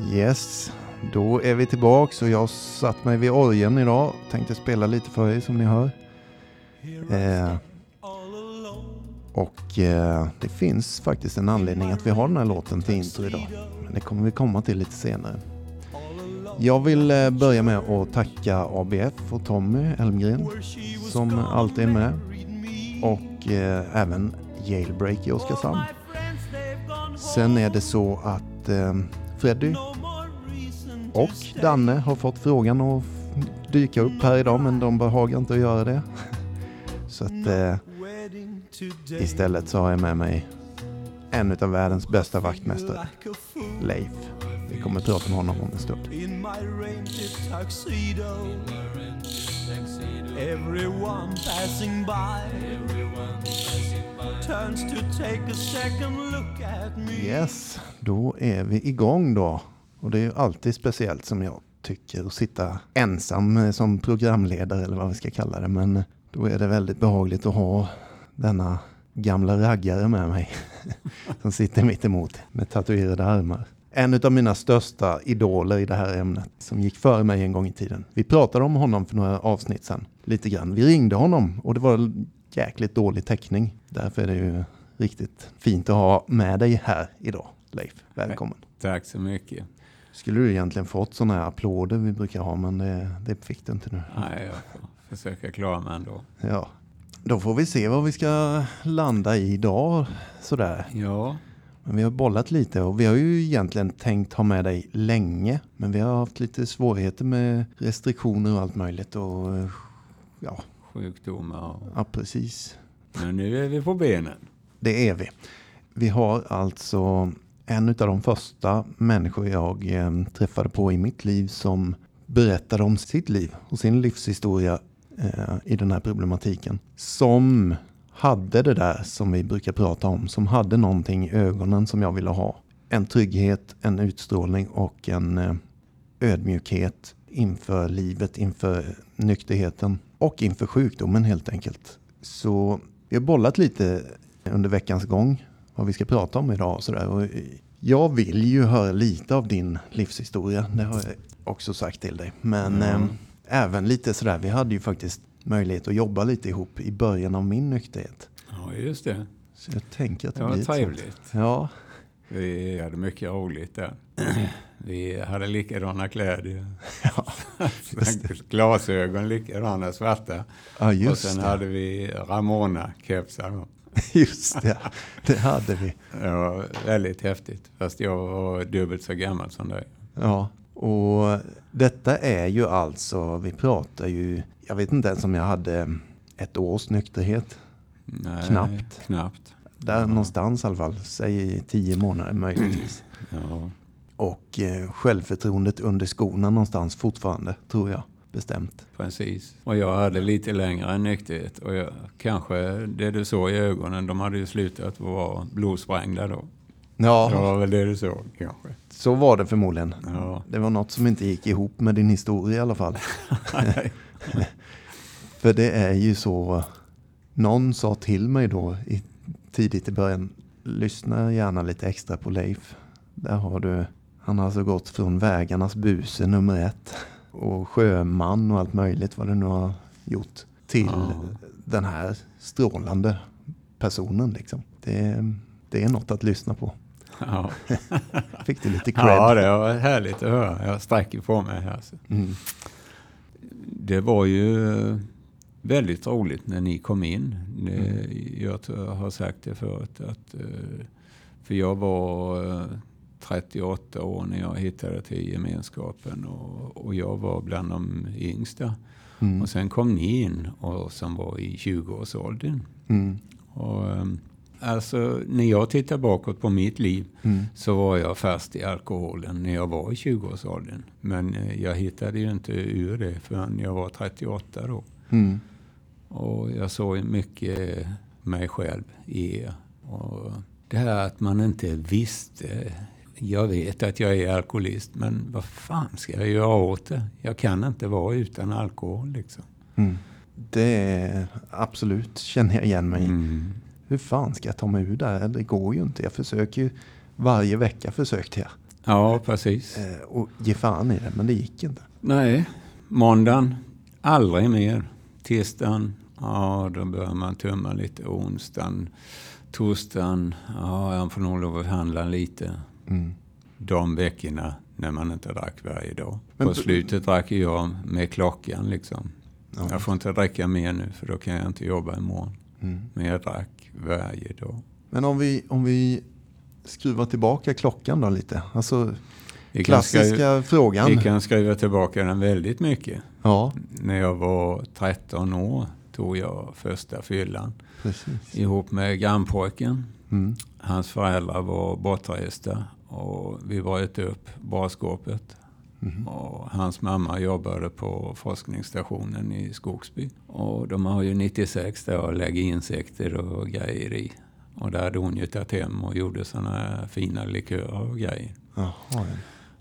Yes, då är vi tillbaks och jag har satt mig vid orgeln idag. Tänkte spela lite för er som ni hör. Eh, och eh, det finns faktiskt en anledning att vi har den här låten till intro idag. Men det kommer vi komma till lite senare. Jag vill eh, börja med att tacka ABF och Tommy Elmgren som alltid är med. Och eh, även Jailbreak i Oskarshamn. Sen är det så att eh, Freddy och Danne har fått frågan att dyka upp här idag men de behagar inte att göra det. Så att eh, istället så har jag med mig en av världens bästa vaktmästare, Leif. Vi kommer att prata med honom om en stund. Everyone passing by turns to take a second look at me. Yes, då är vi igång då. Och det är ju alltid speciellt som jag tycker att sitta ensam eh, som programledare eller vad vi ska kalla det. Men då är det väldigt behagligt att ha denna gamla raggare med mig som sitter mitt emot med tatuerade armar. En av mina största idoler i det här ämnet som gick före mig en gång i tiden. Vi pratade om honom för några avsnitt sedan, lite grann. Vi ringde honom och det var jäkligt dålig täckning. Därför är det ju riktigt fint att ha med dig här idag, Leif. Välkommen. Tack så mycket. Skulle du egentligen fått sådana här applåder vi brukar ha, men det, det fick du inte nu. Nej, jag får försöka klara mig ändå. Ja, då får vi se vad vi ska landa i idag. Sådär. Ja. Men vi har bollat lite och vi har ju egentligen tänkt ha med dig länge. Men vi har haft lite svårigheter med restriktioner och allt möjligt. Och, ja. Sjukdomar. Ja, precis. Men nu är vi på benen. Det är vi. Vi har alltså en av de första människor jag eh, träffade på i mitt liv som berättade om sitt liv och sin livshistoria eh, i den här problematiken. Som hade det där som vi brukar prata om, som hade någonting i ögonen som jag ville ha. En trygghet, en utstrålning och en eh, ödmjukhet inför livet, inför nykterheten och inför sjukdomen helt enkelt. Så vi har bollat lite under veckans gång vad vi ska prata om idag. Sådär. Och jag vill ju höra lite av din livshistoria, det har jag också sagt till dig. Men mm. eh, även lite sådär, vi hade ju faktiskt möjlighet att jobba lite ihop i början av min nykterhet. Ja, just det. Så jag tänker att det, det blir var trevligt. Ja. Vi hade mycket roligt där. Vi hade likadana kläder. Ja, Glasögon likadana svarta. Ja, just och sen det. hade vi Ramona-kepsar. Just det, det hade vi. Det var väldigt häftigt. Fast jag var dubbelt så gammal som dig. Ja, och detta är ju alltså, vi pratar ju, jag vet inte ens om jag hade ett års nykterhet. Nej, Knappt. knappt. Där Ja. någonstans i alla fall, säg tio månader möjligtvis. Ja. Och eh, självförtroendet under skorna någonstans fortfarande, tror jag. Bestämt. Precis. Och jag hade lite längre än nykterhet. Och jag, kanske det du såg i ögonen, de hade ju slutat vara blodsprängda då. Det Ja, var väl det du såg kanske. så var det förmodligen. Ja. Det var något som inte gick ihop med din historia i alla fall. För det är ju så, någon sa till mig då i, tidigt i början, lyssna gärna lite extra på Leif. Där har du, han har alltså gått från vägarnas buse nummer ett och sjöman och allt möjligt vad du nu har gjort till Ja. den här strålande personen liksom. Det, det är något att lyssna på. Ja. Fick du lite cred? ja, det var härligt att höra. Jag sträcker på mig här. Så. Mm. Det var ju väldigt roligt när ni kom in. Det, Mm. Jag tror jag har sagt det förut. Att, eh, för jag var eh, 38 år när jag hittade till gemenskapen och, och jag var bland de yngsta. Mm. Och sen kom ni in och som var i 20-årsåldern. Mm. Och, ehm, alltså, när jag tittar bakåt på mitt liv Mm. så var jag fast i alkoholen när jag var i 20-årsåldern. Men eh, jag hittade ju inte ur det förrän jag var 38 då. Mm. Och jag såg mycket mig själv i. Och det här att man inte visste. Jag vet att jag är alkoholist, men vad fan ska jag göra åt det? Jag kan inte vara utan alkohol liksom. Mm. Det är absolut, känner jag igen mig i. Mm. Hur fan ska jag ta mig ur det här? Det går ju inte. Jag försöker ju, varje vecka försökte jag. Ja, precis. eh, och ge fan i det, men det gick inte. Nej, måndagen, aldrig mer. Tisdagen, ja då börjar man tumma lite. Onsdagen, torsdagen, ja jag får nog lov att handla lite. Mm. De veckorna när man inte drack varje dag. Men- På slutet drack jag med klockan liksom. Ja. Jag får inte dricka mer nu för då kan jag inte jobba imorgon. Mm. Men jag drack varje dag. Men om vi, om vi skruvar tillbaka klockan då lite. Alltså Vi kan, skriva, klassiska frågan. vi kan skriva tillbaka den väldigt mycket. Ja, När jag var 13 år tog jag första fyllan precis. ihop med grannpojken. Mm. Hans föräldrar var bortresta och vi var upp barskåpet. Mhm. Och hans mamma jobbade på forskningsstationen i Skogsby. Och de har ju 96 där och lägger insekter och grejer i. Och där hade hon ju tagit hem och gjorde sådana fina likörer och grejer. Jaha, ja.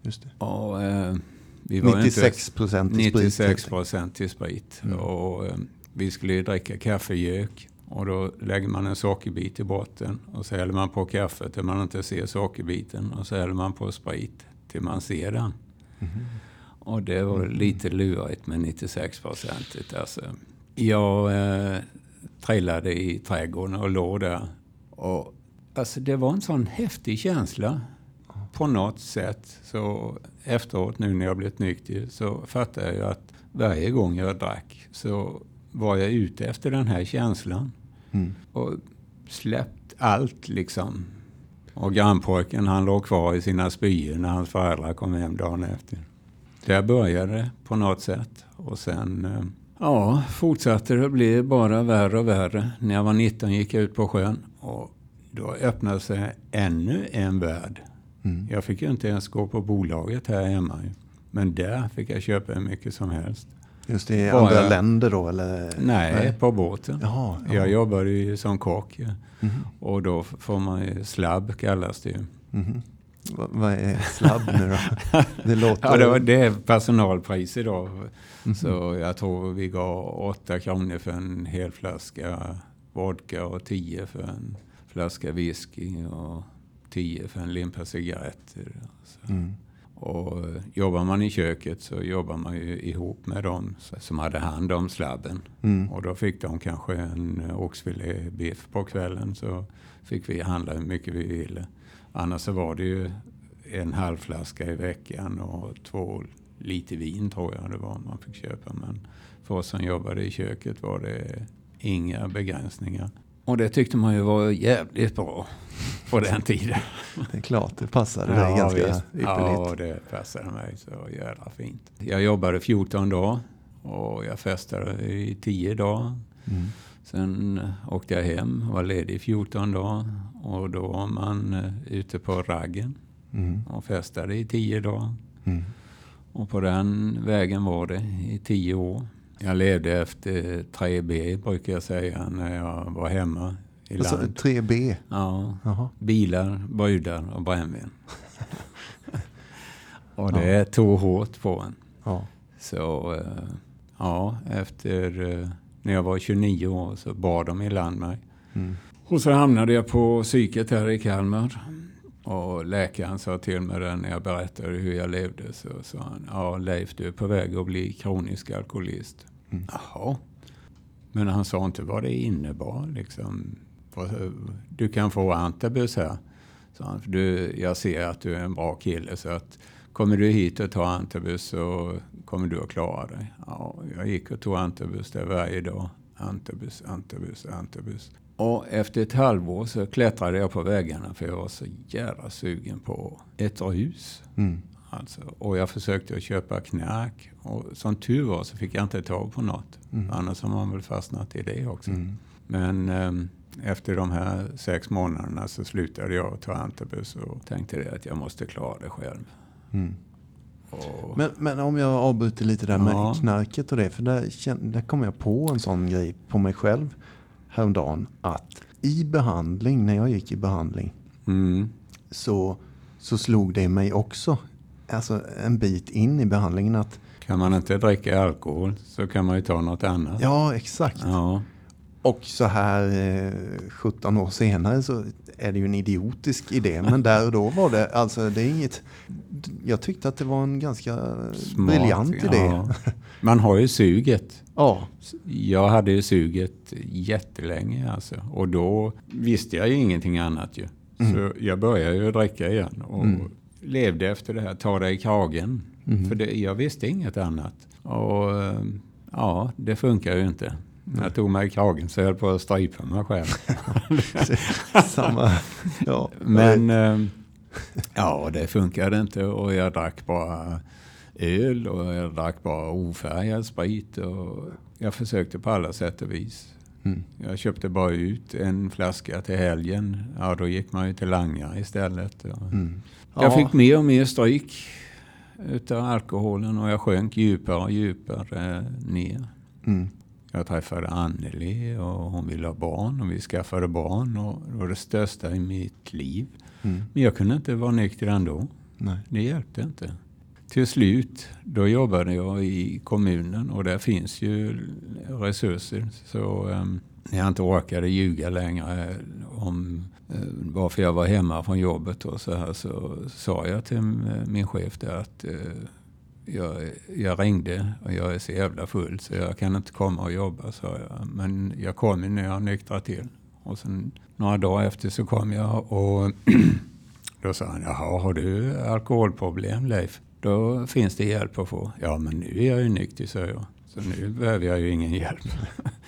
just det. Och, eh, vi var ju 96 procent sprit. 96 helt enkelt. procent i sprit. Mm. Och, eh, vi skulle ju dricka kaffegök. Och då lägger man en sockerbit i botten. Och så häller man på kaffet till man inte ser sockerbiten. Och så häller man på sprit till man ser den. Mhm. Och det var lite lurigt med 96 procentigt. Alltså, jag eh, trillade i trädgården och låg där. Och, alltså, det var en sån häftig känsla på något sätt. Så efteråt nu när jag blivit nykter så fattar jag att varje gång jag drack så var jag ute efter den här känslan. Mm. Och släppt allt liksom. Och grannpojken han låg kvar i sina spyor när hans föräldrar kom hem dagen efter. Där började det på något sätt. Och sen eh, ja, fortsatte det bli bara värre och värre. När jag var 19 gick jag ut på sjön. Och då öppnade sig ännu en värld. Mm. Jag fick ju inte ens gå på bolaget här hemma. Men där fick jag köpa hur mycket som helst. Just det, i andra länder då eller? Nej, på båten. Jaha, jaha. Jag jobbade ju som kock. ja. Mhm. Och då får man ju slabb kallas det ju. Mhm. Va- Vad är slabb nu då? Det låter... Ja, det, var, det är personalpris idag. Mhm. Så jag tror vi gav 8 kronor för en hel flaska vodka och 10 för en flaska whisky och 10 för en limpa cigaretter. Mm. Och eh, jobbar man i köket så jobbar man ju ihop med dem som hade hand om slabben. Mm. Och då fick de kanske en oxfilébiff på kvällen så fick vi handla hur mycket vi ville. Annars så var det ju en halv flaska i veckan och två liter vin tror jag det var man fick köpa. Men för oss som jobbade i köket var det inga begränsningar. Och det tyckte man ju var jävligt bra på den tiden. Det är klart, det passade dig ganska visst. ypperligt. Ja, det passade mig så jävla fint. Jag jobbade 14 dagar och jag festade i 10 dagar. Mm. Sen åkte jag hem och var ledig i 14 dagar. Och då var man eh, ute på raggen Mm. och festade i 10 dagar. Mm. Och på den vägen var det i 10 år. Jag levde efter 3B brukar jag säga när jag var hemma i Alltså, land. 3B. Ja, Jaha. bilar, brudar och brännvin. och det tog hårt på en. Ja. Så eh, ja, efter eh, när jag var 29 år så bar de i land mig. Mm. Och så hamnade jag på psyket här i Kalmar. Och läkaren sa till mig där när jag berättade hur jag levde så sa han, ja Leif du är på väg att bli kronisk alkoholist. Mm. Jaha. Men han sa inte vad det innebar liksom. Du kan få antabus här. sa han, du, jag ser att du är en bra kille så att kommer du hit och tar antabus så kommer du att klara dig. Ja, jag gick och tog antabus där varje dag. Antabus, antabus, antabus. Och efter ett halvår så klättrade jag på väggarna för jag var så jävla sugen på ett rus. Mm. Alltså. Och jag försökte att köpa knark. Och som tur var så fick jag inte tag på något. Mm. Annars har man väl fastnat i det också. Mm. Men ehm, efter de här sex månaderna så slutade jag ta antabus och tänkte det att jag måste klara det själv. Mm. Men, men om jag avbryter lite där med Ja. knarket och det. För där, där kom jag på en sån grej på mig själv häromdagen. Att i behandling, när jag gick i behandling, mm, så, så slog det mig också. Alltså en bit in i behandlingen att kan man inte dricka alkohol så kan man ju ta något annat. ja exakt. Ja, Och så här eh, 17 år senare så är det ju en idiotisk idé. Men där och då var det, alltså det är inget... Jag tyckte att det var en ganska Smart, briljant idé. Ja. Man har ju suget. Ja. Jag hade ju suget jättelänge alltså. Och då visste jag ju ingenting annat ju. Mm. Så jag började ju dricka igen. Och mm. Levde efter det här, ta dig i kragen. Mm. För det, jag visste inget annat. Och ja, det funkar ju inte. När jag tog mig i kragen så höll jag på att strypa mig själv. Samma, ja. Men eh, ja, det funkade inte och jag drack bara öl och jag drack bara ofärgad sprit. Och jag försökte på alla sätt och vis. Mm. Jag köpte bara ut en flaska till helgen. Ja, då gick man ju till langare istället. Mm. Ja. Jag fick mer och mer stryk utav alkoholen och jag sjönk djupare och djupare ner. Mm. Jag träffade Anneli och hon ville ha barn och vi skaffade barn och det var det största i mitt liv. Mm. Men jag kunde inte vara nykter ändå. Nej. Det hjälpte inte. Till slut, då jobbade jag i kommunen och där finns ju resurser. Så um, jag inte orkade ljuga längre om Eh, varför jag var hemma från jobbet och så här så sa jag till min chef där att eh, jag, jag ringde och jag är så jävla full så jag kan inte komma och jobba, sa jag. Men jag kommer när jag nyktrar till. Och sen några dagar efter så kom jag och då sa han, jaha, har du alkoholproblem Leif? Då finns det hjälp att få. Ja, men nu är jag ju nykter, sa jag. Så nu behöver jag ju ingen hjälp.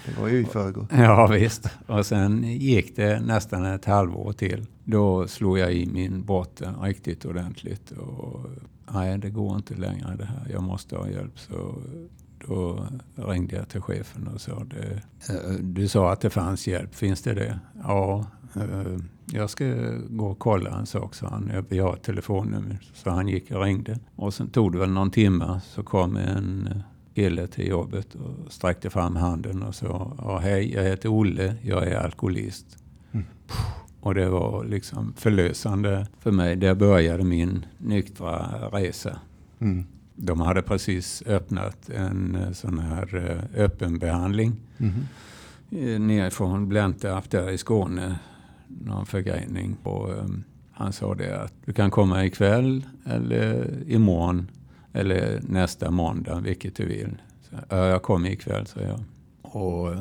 Det var ju i förrgår. Ja, visst. Och sen gick det nästan ett halvår till. Då slog jag i min botten riktigt ordentligt. Och nej, det går inte längre det här. Jag måste ha hjälp. Så då ringde jag till chefen och sa det. Eh, du sa att det fanns hjälp. Finns det det? Ja, eh, jag ska gå och kolla en sak, sa han. Vi har ett telefonnummer. Så han gick och ringde. Och sen tog det väl någon timme så kom en kille till jobbet och sträckte fram handen och sa hej, jag heter Olle, jag är alkoholist. Mm. Och det var liksom förlösande för mig. Där började min nyktra resa. Mm. De hade precis öppnat en eh, sån här eh, öppenbehandling mm. nerifrån Blentarp där i Skåne. Någon förgrening. Och, um, han sa det att du kan komma ikväll eller imorgon eller nästa måndag, vilket du vill. Så, ja, jag kommer ikväll, sa jag. Och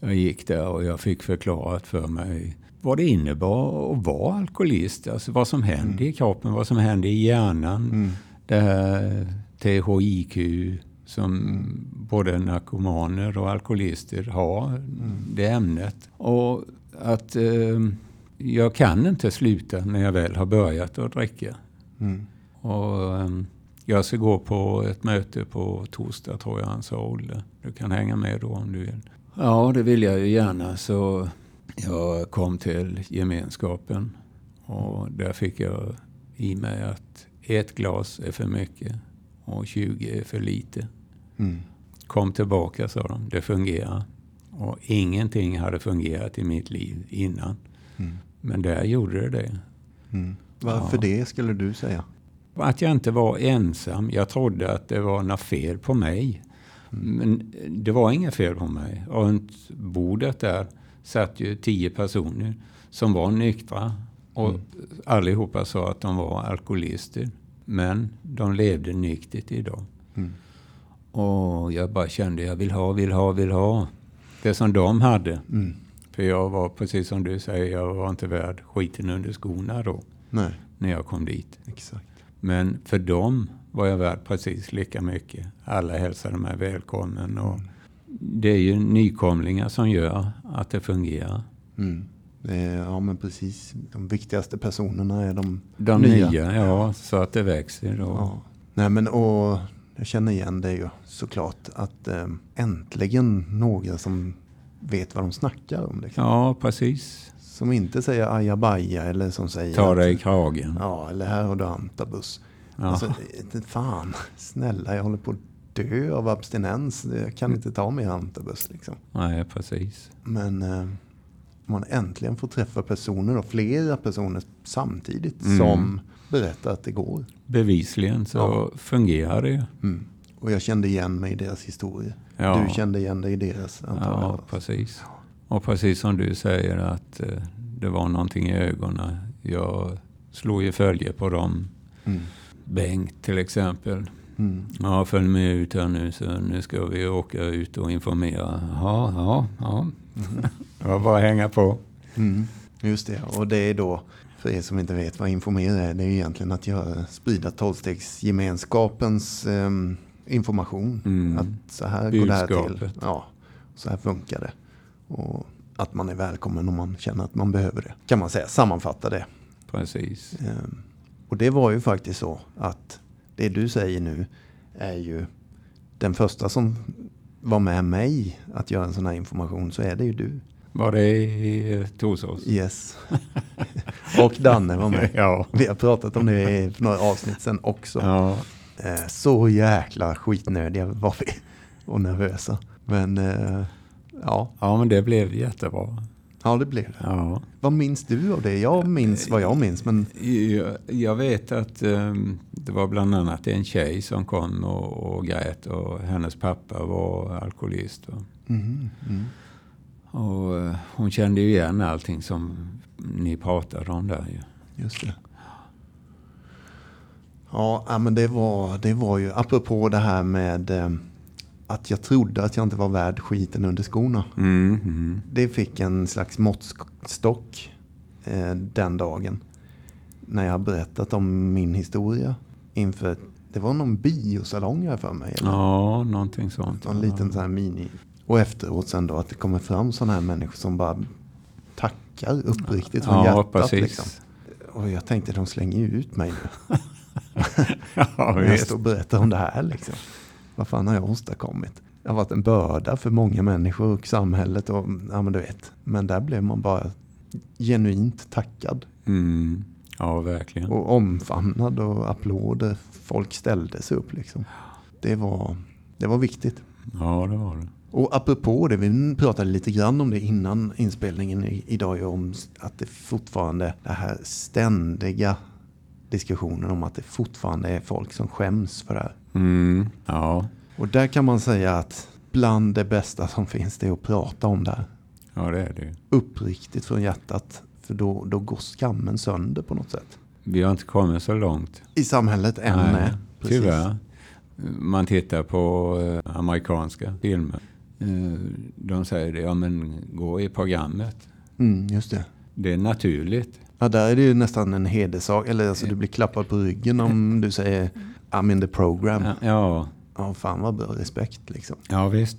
jag gick där och jag fick förklarat för mig vad det innebar att vara alkoholist. Alltså vad som händer mm. i kroppen, vad som händer i hjärnan. Mm. Det här THIQ som mm. både narkomaner och alkoholister har, mm. det ämnet. Och att eh, jag kan inte sluta när jag väl har börjat att dricka. Mm. Och, eh, jag ska gå på ett möte på torsdag tror jag han sa, Olle. Du kan hänga med då om du vill. Ja, det vill jag ju gärna. Så jag kom till gemenskapen och där fick jag i mig att ett glas är för mycket och 20 är för lite. Mm. Kom tillbaka sa de, det fungerar. Och ingenting hade fungerat i mitt liv innan. Mm. Men där gjorde det det. Mm. Varför ja. det skulle du säga? Att jag inte var ensam. Jag trodde att det var något fel på mig. Men det var inget fel på mig. Runt bordet där satt ju tio personer som var nyktra. Och mm. allihopa sa att de var alkoholister. Men de levde nyktert idag. Mm. Och jag bara kände jag vill ha, vill ha, vill ha. Det som de hade. Mm. För jag var precis som du säger, jag var inte värd skiten under skorna då. Nej. När jag kom dit. Exakt. Men för dem var jag värd precis lika mycket. Alla hälsade mig välkommen. Och mm. Det är ju nykomlingar som gör att det fungerar. Mm. Ja men precis. De viktigaste personerna är de, de nya. nya. Ja, så att det växer. Och... Ja. Nej men och jag känner igen det ju såklart. Att eh, äntligen några som vet vad de snackar om. Liksom. Ja, precis. Som inte säger ajabaja eller som säger... Ta dig i kragen. Ja, eller här har du antabus. Ja. Alltså, fan, snälla jag håller på att dö av abstinens. Jag kan inte ta mer antabus. Liksom. Nej, precis. Men eh, man äntligen får träffa personer, och flera personer samtidigt mm. som berättar att det går. Bevisligen så ja. fungerar det. Mm. Och jag kände igen mig i deras historia. Ja. Du kände igen dig i deras antagligen. Ja, precis. Och precis som du säger att eh, det var någonting i ögonen. Jag slog ju följe på dem. Mm. Bengt till exempel. Mm. Ja, följ med ut här nu så nu ska vi åka ut och informera. Ja, ja, ja. Det var bara att hänga på. Mm. Just det, och det är då, för er som inte vet vad informera är, det är egentligen att göra, sprida tolvstegsgemenskapens eh, information. Mm. Att så här går det här till. Budskapet. Ja, så här funkar det. Och att man är välkommen om man känner att man behöver det. Kan man säga, sammanfatta det. Precis. Ehm, Och det var ju faktiskt så att det du säger nu är ju den första som var med mig att göra en sån här information så är det ju du. Var det i eh, Torsås? Yes. Och Danne var med. Ja. Vi har pratat om det i några avsnitt sen också. ja. Eh, Så jäkla skitnödiga var vi och nervösa. Men eh, ja, Ja, men det blev jättebra. ja det blev det. Ja. Vad minns du av det? Jag minns vad jag minns men Jag, jag vet att um, det var bland annat en tjej som kom och, och grät och hennes pappa var alkoholist. Och, Mhm, mm. och eh, hon kände ju igen allting som ni pratade om där ju. Just det. Ja, men det var, det var ju apropå det här med eh, att jag trodde att jag inte var värd skiten under skorna. Mm, mm. Det fick en slags måttstock eh, den dagen. När jag berättat om min historia. Inför, det var någon biosalong här för mig. Eller? Ja, någonting sånt. En liten sån här mini. Och efteråt sen då att det kommer fram sådana här människor som bara tackar uppriktigt från Ja, hjärtat. precis. Liksom. Och jag tänkte de slänger ju ut mig nu. Ja, jag står och berättar om det här liksom. Vad fan har jag åstadkommit? Jag har varit en börda för många människor och samhället och ja men du vet. Men där blev man bara genuint tackad. Mm. Ja, verkligen. Och omfamnad och applåder. Folk ställde sig upp liksom. Det var, det var viktigt. Ja, det var det. Och apropå det, vi pratade lite grann om det innan inspelningen idag om att det fortfarande, det här ständiga diskussionen om att det fortfarande är folk som skäms för det här. Mm. Ja. Och där kan man säga att bland det bästa som finns det är att prata om det här. ja, det är det. Uppriktigt från hjärtat. För då, då går skammen sönder på något sätt. Vi har inte kommit så långt. I samhället än Nej, nej. Precis. Tyvärr. Man tittar på eh, amerikanska filmer. Eh, de säger det, ja men gå i programmet. Mm, just det. Det är naturligt. Ja, där är det ju nästan en hederssak. Eller alltså du blir klappad på ryggen om du säger I'm in the program. Ja, ja, Ja, fan vad bra respekt liksom. ja visst.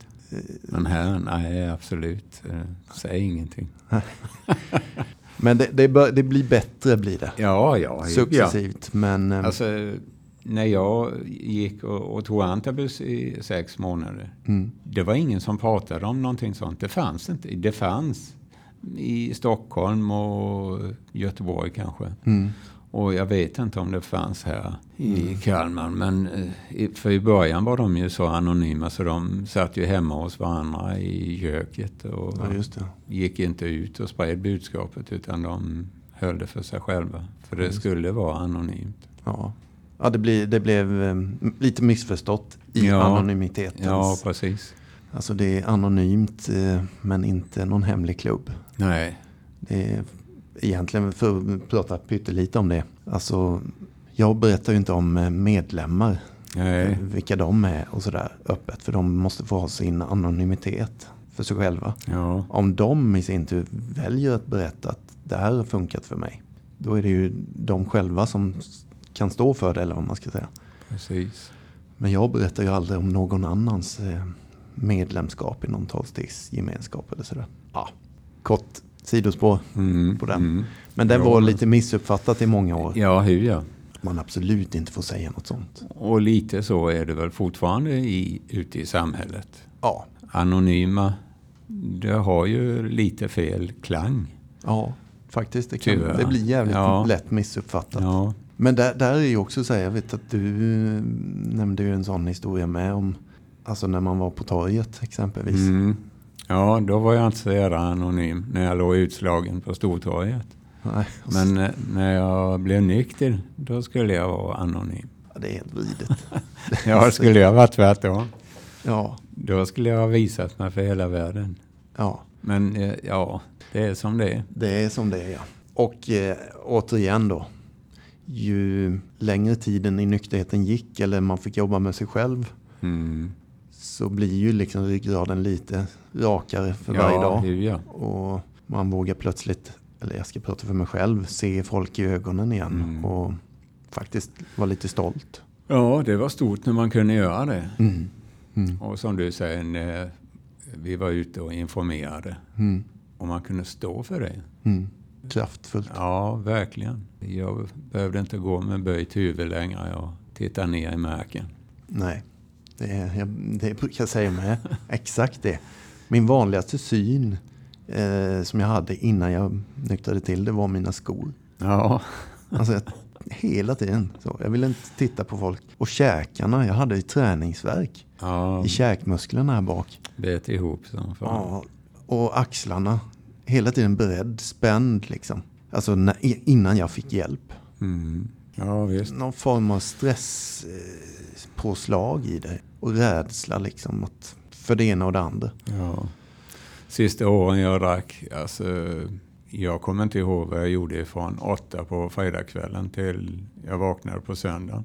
Men här, nej absolut. Eh, Säg ingenting. Men det, det, bör, det blir bättre blir det. Ja, ja. Successivt. Men Ja. eh, Alltså, när jag gick och, och tog antabus i sex månader. mm, Det var ingen som pratade om någonting sånt. Det fanns inte. Det fanns i Stockholm och Göteborg kanske. mm, Och jag vet inte om det fanns här i Kalmar. Men eh, för i början var de ju så anonyma så de satt ju hemma hos varandra i köket. Och ja, gick inte ut och spred budskapet utan de höll det för sig själva. För det skulle vara anonymt. Ja, ja det, blir, det blev eh, lite missförstått i Ja. anonymitetens. Ja, precis. Alltså det är anonymt eh, men inte någon hemlig klubb. Nej. Det är egentligen, för att prata pyttelite om det. Alltså jag berättar ju inte om eh, medlemmar. Nej. Vilka de är och sådär öppet. För de måste få ha sin anonymitet för sig själva. Ja. Om de i sin tur väljer att berätta att det här har funkat för mig. Då är det ju de själva som kan stå för det eller vad man ska säga. Precis. Men jag berättar ju aldrig om någon annans eh, medlemskap i någon tolvstegsgemenskap eller sådär. Ja, kort sidospår. Mm. På den. Mm. Men Ja, var lite missuppfattat i många år. Ja, hur ja. Man absolut inte får säga något sånt. Och lite så är det väl fortfarande i, ute i samhället. Ja, Anonyma, det har ju lite fel klang. ja faktiskt. Det, kan, det blir jävligt Ja. lätt missuppfattat. Ja. Men där, där är ju också så här, jag vet att du eh, nämnde ju en sån historia med om Alltså när man var på torget exempelvis. Mm. Ja, då var jag inte så jävla anonym när jag låg utslagen på Stortorget. Nej, Men eh, när jag blev nykter, då skulle jag vara anonym. så- det är helt vridet. Ja, skulle jag vara tvärtom. Ja, Då skulle jag ha visat mig för hela världen. ja. Men eh, ja, det är som det är. Det är som det är ja. Och eh, återigen då. Ju längre tiden i nykterheten gick eller man fick jobba med sig själv. Mm. Så blir ju liksom ryggraden lite rakare för Ja, varje dag. ju, ja. Och man vågar plötsligt, eller jag ska prata för mig själv, se folk i ögonen igen. Mm. Och faktiskt vara lite stolt. ja, det var stort när man kunde göra det. Mm. Mm. Och som du säger, vi var ute och informerade. Mm. Och man kunde stå för det. Mm. Kraftfullt. Ja, verkligen. Jag behövde inte gå med böjt huvud längre och titta ner i marken. Nej, det, jag, det brukar jag säga med. Exakt det. Min vanligaste syn eh, som jag hade innan jag nyktrade till, det var mina skor. Ja, Alltså, jag, hela tiden. Så. Jag ville inte titta på folk. Och käkarna, jag hade ju träningsverk ja i käkmusklerna här bak. bet ihop som fan. Ja, och axlarna. Hela tiden beredd, spänd liksom. Alltså när, innan jag fick hjälp. Mm. Ja, visst. Någon form av stresspåslag i det. Och rädsla liksom att, för det ena och det andra. Ja. Sista åren jag drack, alltså, jag kommer inte ihåg vad jag gjorde från åtta på fredagskvällen till jag vaknade på söndagen.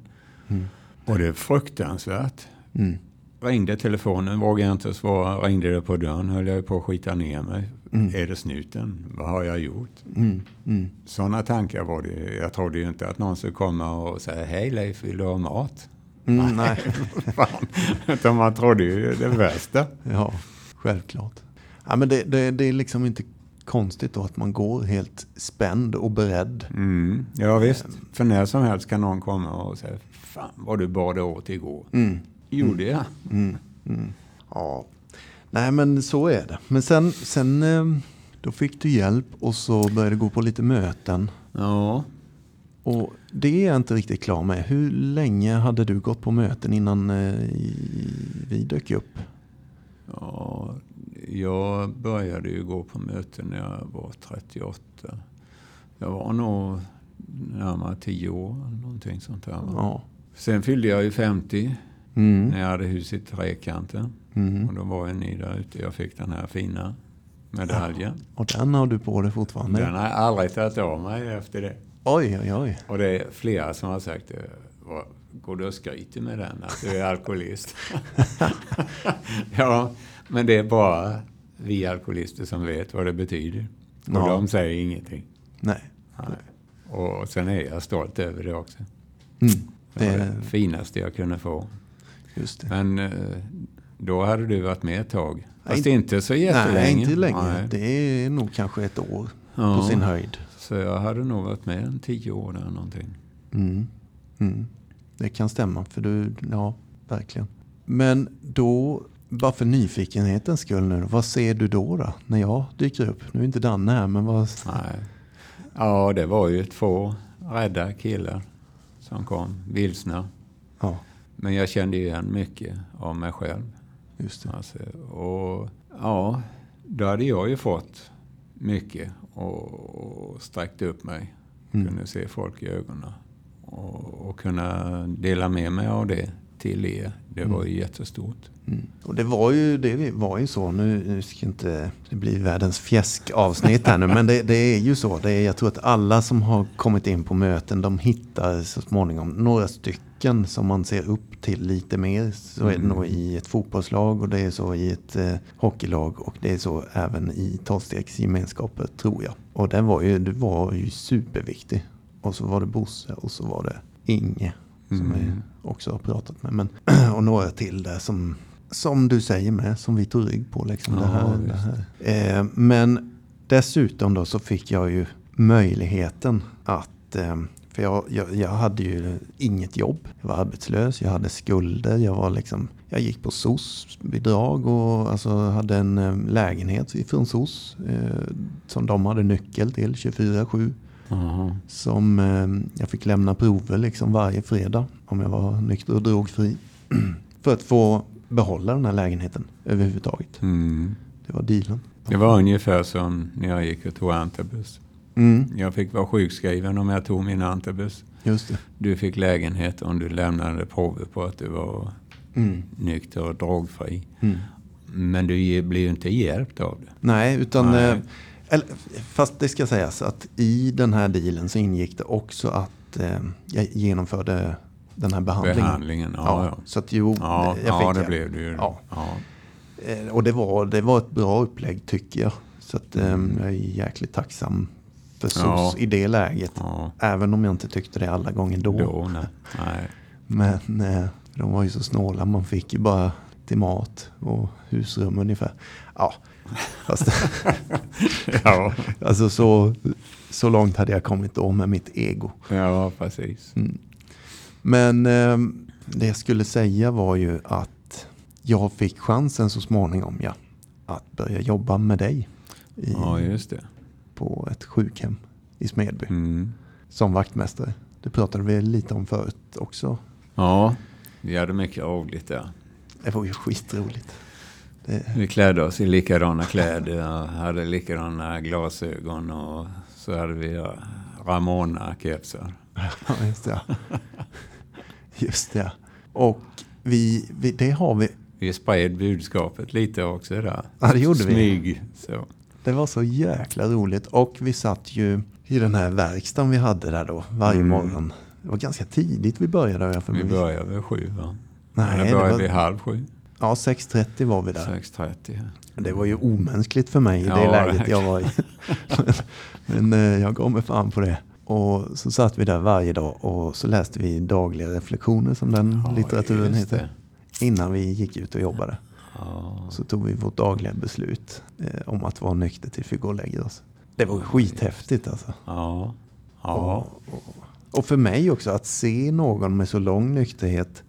Mm. Och det är fruktansvärt. Mm. Ringde telefonen, vågade jag inte svara. Ringde det på dörren, höll jag på att skita ner mig. Mm. Är det snuten? Vad har jag gjort? Mm. Mm. Sådana tankar var det. Jag trodde ju inte att någon skulle komma och säga Hej Leif, vill du ha mat? Mm, nej. Utan man trodde ju det värsta. Ja, självklart. Ja, men det, det, det är liksom inte konstigt då att man går helt spänd och beredd. Mm. Ja visst. För när som helst kan någon komma och säga Fan vad du bad åt igår. Mm. Gjorde jag? Mm. Mm. Ja, nej men så är det. Men sen, sen eh, då fick du hjälp och så började du gå på lite möten. Ja. Och det är jag inte riktigt klar med. Hur länge hade du gått på möten innan eh, vi dök upp? ja. Jag började ju gå på möten när jag var 38. Jag var nog närmare 10 år någonting sånt där. Ja. Sen fyllde jag ju 50 Mm. när jag hade huset i Trekanten. Mm. Och då var ju ni där ute. Jag fick den här fina medaljen. Och den har du på dig fortfarande? Den har jag aldrig tagit av mig efter det. Oj, oj, oj. Och det är flera som har sagt det. "Vad- Går du och skryter med den att du är alkoholist? ja, men det är bara vi alkoholister som vet vad det betyder. Och Ja. de säger ingenting. Nej. Nej. Och sen är jag stolt över det också. Mm. Det var Det, det finaste jag kunde få. Men eh, då hade du varit med ett tag. Fast Nej, inte så jättelänge. Nej, inte länge. Nej. Det är nog kanske ett år Ja. på sin höjd. Så jag hade nog varit med en tio år där någonting. Mm. Mm. Det kan stämma, för du, ja, verkligen. Men då, bara för nyfikenhetens skull nu, vad ser du då, då när jag dyker upp? Nu är inte Danne här, men vad... Nej. Ja, det var ju två rädda killar som kom, vilsna. Ja, Men jag kände igen mycket av mig själv. just det. Alltså, och ja, då hade jag ju fått mycket och, och sträckt upp mig. Mm. Kunde se folk i ögonen. Och, och kunna dela med mig av det till er. Det var ju jättestort. Mm. Och det var ju, det var ju så, nu, nu ska inte det bli världens fjäskavsnitt här nu, men det, det är ju så. Det är, jag tror att alla som har kommit in på möten, de hittar så småningom några stycken som man ser upp till lite mer. Så är det Mm. nog i ett fotbollslag och det är så i ett eh, hockeylag och det är så även i tolvstegsgemenskaper tror jag. Och den var ju, det var ju superviktig. Och så var det Bosse och så var det Inge som Mm. jag också har pratat med. Men, och några till där som, som du säger med, som vi tog rygg på. Liksom, det Ja, här, visst. det här. Eh, men dessutom då så fick jag ju möjligheten att eh, för jag, jag, jag hade ju inget jobb. Jag var arbetslös, jag hade skulder, jag var liksom jag gick på SOS-bidrag och alltså hade en eh, lägenhet från SOS eh, som de hade nyckel till 24-7. Jaha. Som eh, jag fick lämna prover liksom varje fredag om jag var nykter och drogfri. För att få behålla den här lägenheten överhuvudtaget. Mm. Det var dealen. Det var ungefär som när jag gick och tog antabus. Mm, Jag fick vara sjukskriven om jag tog min antabus. just det. Du fick lägenhet om du lämnade prover på att du var Mm, nykter och drogfri. mm, Men du blir ju inte hjälpt av det. Nej, utan... Nej. Eh, eller, fast det ska sägas att i den här dealen så ingick det också att eh, jag genomförde den här behandlingen. Behandlingen, ja. ja. Så att jo, ja, jag fick ja det det. blev det ju. Ja. Ja. Eh, Och det var, det var ett bra upplägg tycker jag. Så att, eh, Mm. jag är jäkligt tacksam SOS Ja. i det läget. Ja. Även om jag inte tyckte det alla gånger då. Då, nej. nej. Men eh, de var ju så snåla. Man fick ju bara till mat och husrum ungefär. Ja, fast, Ja. alltså så, så långt hade jag kommit då med mitt ego. ja, precis. Men eh, det jag skulle säga var ju att jag fick chansen så småningom ja, att börja jobba med dig i, Ja, just det. På ett sjukhem i Smedby Mm. som vaktmästare. Det pratade vi lite om förut också. Ja, vi hade mycket roligt där. Det var ju skitroligt. Det, Vi klädde oss i likadana kläder hade likadana glasögon och så hade vi ja, Ramona-kepsar. ja, just det. Just det. Och vi, vi, det har vi. Vi spred budskapet lite också där. Ja, det gjorde vi. Smyg. Så. Det var så jäkla roligt. Och vi satt ju i den här verkstaden vi hade där då varje Mm. morgon. Det var ganska tidigt vi började. Jag för Vi började vid sju va? Nej, Eller det började var- vi halv sju? Ja, 6.30 var vi där. 6.30. Det var ju omänskligt för mig i Ja, det läget jag var i. Men eh, jag gav mig fan på det. Och så satt vi där varje dag och så läste vi dagliga reflektioner som den Ja, litteraturen heter. Innan vi gick ut och jobbade. Ja. Så tog vi vårt dagliga beslut eh, om att vara nykter tills vi går och lägger oss. Det var skithäftigt alltså. Ja. Ja. Och, och, och för mig också att se någon med så lång nykterhet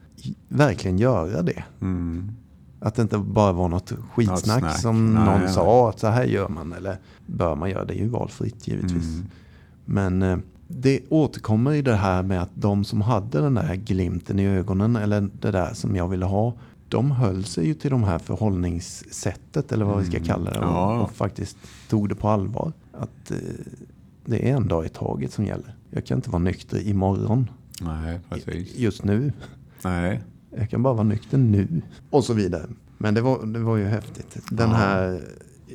verkligen göra det. Mm. Att det inte bara var något skitsnack snack. som Nej, någon sa att så här gör man eller bör man göra. Det är ju valfritt givetvis. Mm. Men eh, det återkommer i det här med att de som hade den där glimten i ögonen eller det där som jag ville ha. De höll sig ju till de här förhållningssättet eller vad vi ska Mm. kalla det. Ja. Och, och faktiskt tog det på allvar. Att eh, det är en dag i taget som gäller. Jag kan inte vara nykter imorgon. Nej, precis. Just nu. Nej. Jag kan bara vara nykter nu. Och så vidare. Men det var, det var ju häftigt. Den Ja. här,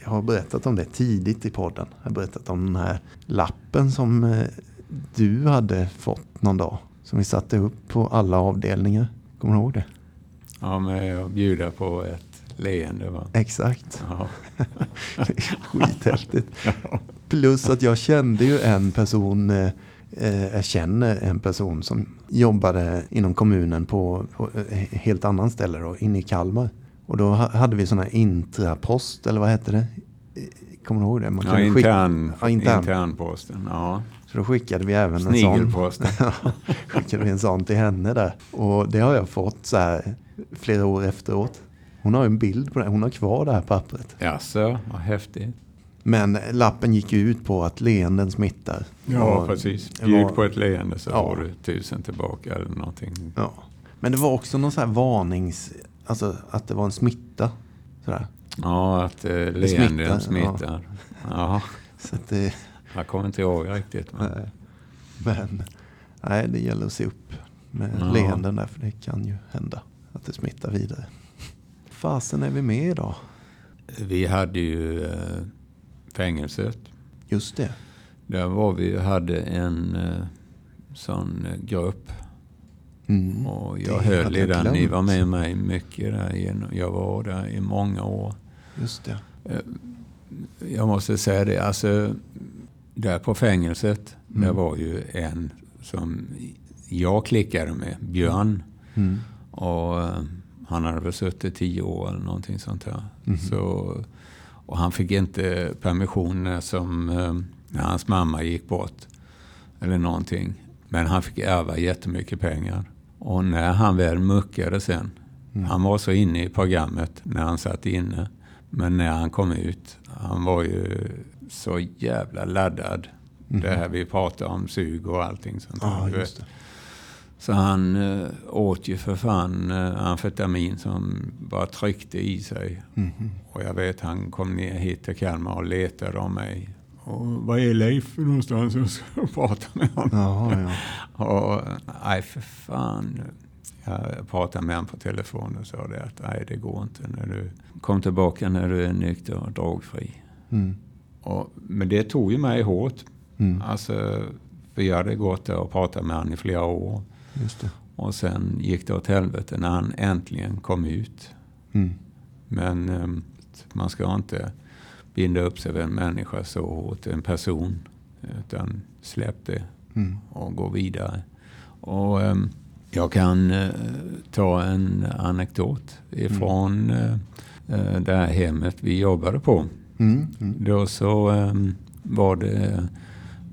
jag har berättat om det tidigt i podden. Jag har berättat om den här lappen som eh, du hade fått någon dag. Som vi satte upp på alla avdelningar. Kommer du ihåg det? Ja, med att bjuda på ett leende va? Exakt. Ja. Skithäftigt. Plus att jag kände ju en person, eh, jag känner en person som jobbade inom kommunen på, på eh, helt annan ställe då, inne i Kalmar. Och då ha- hade vi här intrapost, eller vad hette det? Eh, Kommer du ihåg det? Man Ja, kunde skicka- intern, Ja, intern. internposten. Ja. Så då skickade vi även en sån. Skickade vi en sån till henne där. Och det har jag fått så här flera år efteråt. Hon har en bild på det. Hon har kvar det här pappret. Jaså, vad häftigt. Men lappen gick ju ut på att leenden smittar. Ja, Och precis. Bjud var- på ett leende så Ja. får du tusen tillbaka eller någonting. Ja. Men det var också någon sån här varnings... Alltså att det var en smitta. Sådär. Ja, att eh, smittar, leenden smittar. Ja. Så att det, jag kommer inte ihåg riktigt. Men... nej. Men nej, det gäller att se upp med Ja. leenden där. För det kan ju hända att det smittar vidare. Fasen är vi med idag? Vi hade ju eh, fängelset. Just det. Där var vi hade en eh, sån eh, grupp. Mm. Och jag höll i den. Ni var med mig mycket där. genom- Jag var där i många år. Just det. Jag måste säga det, alltså där på fängelset, Mm. där var ju en som jag klickade med, Björn. Mm. Och eh, han hade väl suttit tio år eller någonting sånt där. Mhm. Så, och han fick inte permission som, eh, när hans mamma gick bort. Eller någonting. Men han fick ärva jättemycket pengar. Och när han väl muckade sen. Mm. Han var så inne i programmet när han satt inne. Men när han kom ut, han var ju så jävla laddad. Mhm. Det här vi pratar om, sug och allting sånt. Ja, Så han eh, åt ju för fan eh, amfetamin som bara tryckte i sig. Mhm. Och jag vet han kom ner hit till Kalmar och letade om mig. Och vad är Leif någonstans? Jag ska prata med honom. Jaha, ja. Och nej för fan. Jag pratade med honom på telefon och sa det att nej, det går inte när du kom tillbaka när du är nykter och drogfri. Mm. Och, men det tog ju mig hårt. Mm. Alltså, för jag hade gått där och pratat med honom i flera år. Och sen gick det åt helvete när han äntligen kom ut. Mm. Men um, man ska inte binda upp sig vid en människa så hårt, en person. Utan släpp det Mm. och gå vidare. Och um, jag kan uh, ta en anekdot ifrån uh, uh, det här hemmet vi jobbade på. Mm. Mm. Då så um, var det,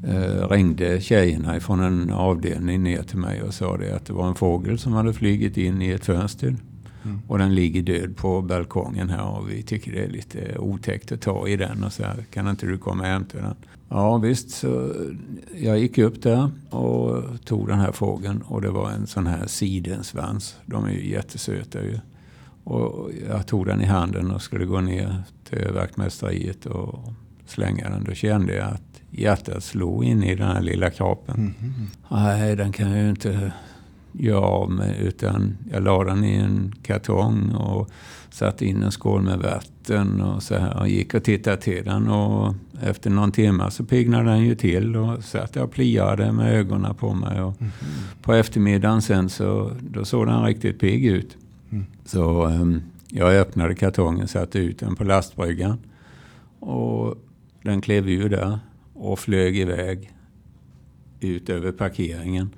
uh, ringde tjejerna från en avdelning ner till mig och sa det att det var en fågel som hade flugit in i ett fönster. Mm. Och den ligger död på balkongen här och vi tycker det är lite otäckt att ta i den och så här. Kan inte du komma och hämta den? Ja visst, så jag gick upp där och tog den här fågeln och det var en sån här sidensvans. De är ju jättesöta ju. Och jag tog den i handen och skulle gå ner till vaktmästeriet och slänga den. Då kände jag att hjärtat slog in i den här lilla kroppen. Mm. Mm. Nej, den kan jag ju inte göra av med utan jag la den i en kartong och satte in en skål med vatten och så här och gick och tittade till den och efter någon timme så piggnade den ju till och satt jag och pliade med ögonen på mig och Mm. på eftermiddagen sen så då såg den riktigt pigg ut. Mm. Så ehm, jag öppnade kartongen, satte ut den på lastbryggan och den klev ur där och flög iväg ut över parkeringen.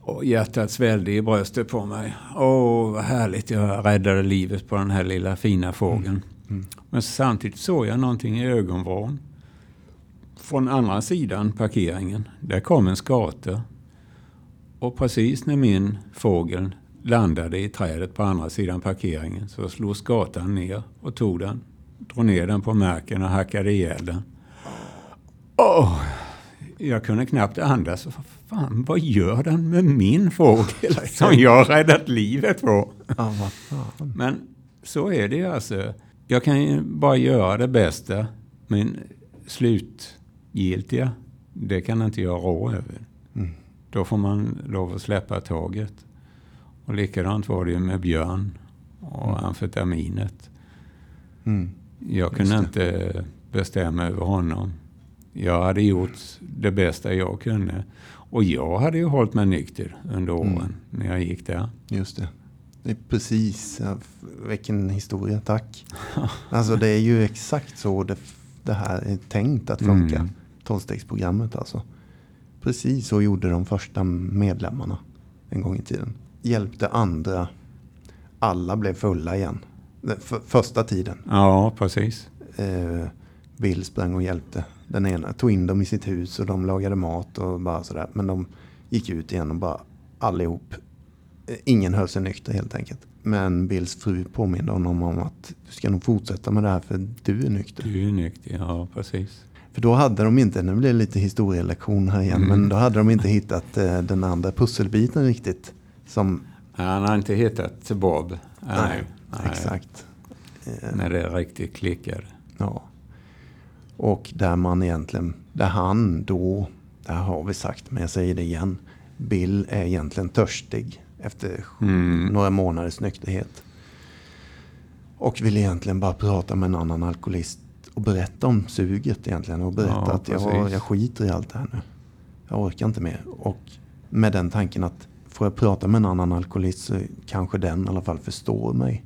Och hjärtat svällde i bröstet på mig. Åh, vad härligt. Jag räddade livet på den här lilla fina fågeln. Mm. Men samtidigt såg jag någonting i ögonvrån. Från andra sidan parkeringen. Där kom en skata. Och precis när min fågel landade i trädet på andra sidan parkeringen så slog skatan ner och tog den. Drog ner den på marken och hackade ihjäl den. Åh! Jag kunde knappt andas. Fan, vad gör den med min fågel som jag har räddat livet på? Men så är det ju alltså. Jag kan ju bara göra det bästa. Men slutgiltiga, det kan inte jag rå över. Mm. Då får man lov att släppa taget. Och likadant var det ju med Björn och amfetaminet. Mm. Jag kunde det. inte bestämma över honom. Jag hade gjort det bästa jag kunde. Och jag hade ju hållit mig nykter under åren Mm. när jag gick där. Just det. Det är precis, f- vilken historia, tack. Alltså det är ju exakt så det, det här är tänkt att funka. Mm. Tolvstegsprogrammet alltså. Precis så gjorde de första medlemmarna en gång i tiden. Hjälpte andra. Alla blev fulla igen. För, första tiden. Ja, precis. Eh, Bill sprang och hjälpte den ena. Tog in dem i sitt hus och de lagade mat och bara sådär. Men de gick ut igen och bara allihop. Eh, ingen höll sig nykter helt enkelt. Men Bills fru påminde honom om att du ska nog fortsätta med det här för du är nykter. Du är nykter, ja precis. För då hade de inte, nu blir det lite historielektion här igen, Mm. men då hade de inte hittat eh, den andra pusselbiten riktigt. Som, Han har inte hittat Bob. nej, exakt. Eh, När det riktigt klickar. Ja. Och där man egentligen, där han då, det här har vi sagt men jag säger det igen. Bill är egentligen törstig efter Mm. några månaders nykterhet. Och vill egentligen bara prata med en annan alkoholist och berätta om suget egentligen. Och berätta Ja, att jag, jag skiter i allt det här nu. Jag orkar inte mer. Och med den tanken att får jag prata med en annan alkoholist så kanske den i alla fall förstår mig.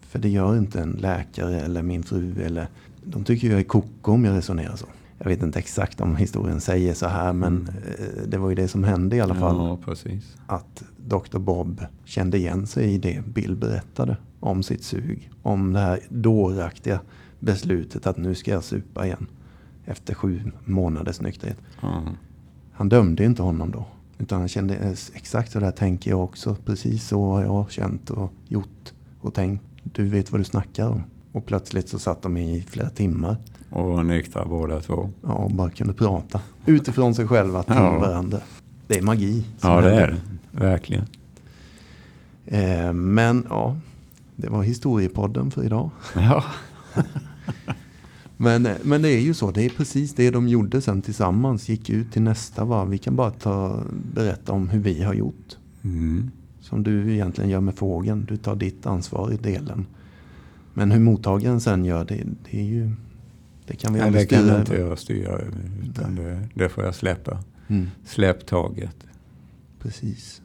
För det gör inte en läkare eller min fru eller de tycker jag är koko om jag resonerar så. Jag vet inte exakt om historien säger så här men eh, det var ju det som hände i alla fall. Ja, precis. Att Dr. Bob kände igen sig i det Bill berättade om sitt sug. Om det här dåraktiga beslutet att nu ska jag supa igen. Efter sju månaders nykterhet. Ja. Han dömde inte honom då. Utan han kände eh, exakt så där tänker jag också. Precis så har jag känt och gjort och tänkt. Du vet vad du snackar om. Och plötsligt så satt de i flera timmar. Och var nyktra båda två. Ja, och bara kunde prata. Utifrån sig själva till Ja. varandra. Det är magi. Ja, det är det. Verkligen. Eh, men ja, det var historiepodden för idag. Ja. Men, eh, men det är ju så, det är precis det de gjorde sen tillsammans. Gick ut till nästa varv. Vi kan bara ta, berätta om hur vi har gjort. Mm. Som du egentligen gör med fågeln. Du tar ditt ansvar i delen. Men hur mottagaren sen gör det, det är ju... Det kan vi Nej, aldrig det kan inte jag styra. Utan det, det får jag släppa. Mm, Släpp taget. precis.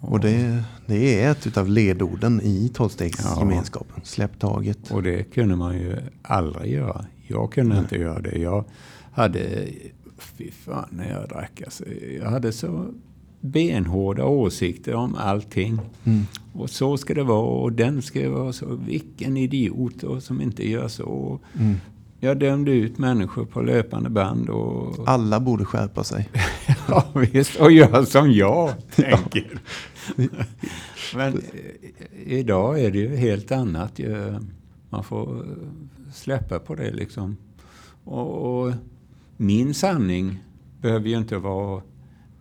Och det, det är ett utav ledorden i Ja. tolvstegsgemenskapen. Släpp taget. Och det kunde man ju aldrig göra. Jag kunde Nej. inte göra det. Jag hade, fy fan när jag drack alltså, Jag hade så benhårda åsikter om allting. Mm, Och så ska det vara och den ska vara så. Vilken idiot och som inte gör så. mm. Jag dömde ut människor på löpande band och... Alla borde skärpa sig. Ja visst, och gör som jag tänker. Men eh, idag är det ju helt annat. ju. Man får eh, släppa på det liksom. Och, och min sanning behöver ju inte vara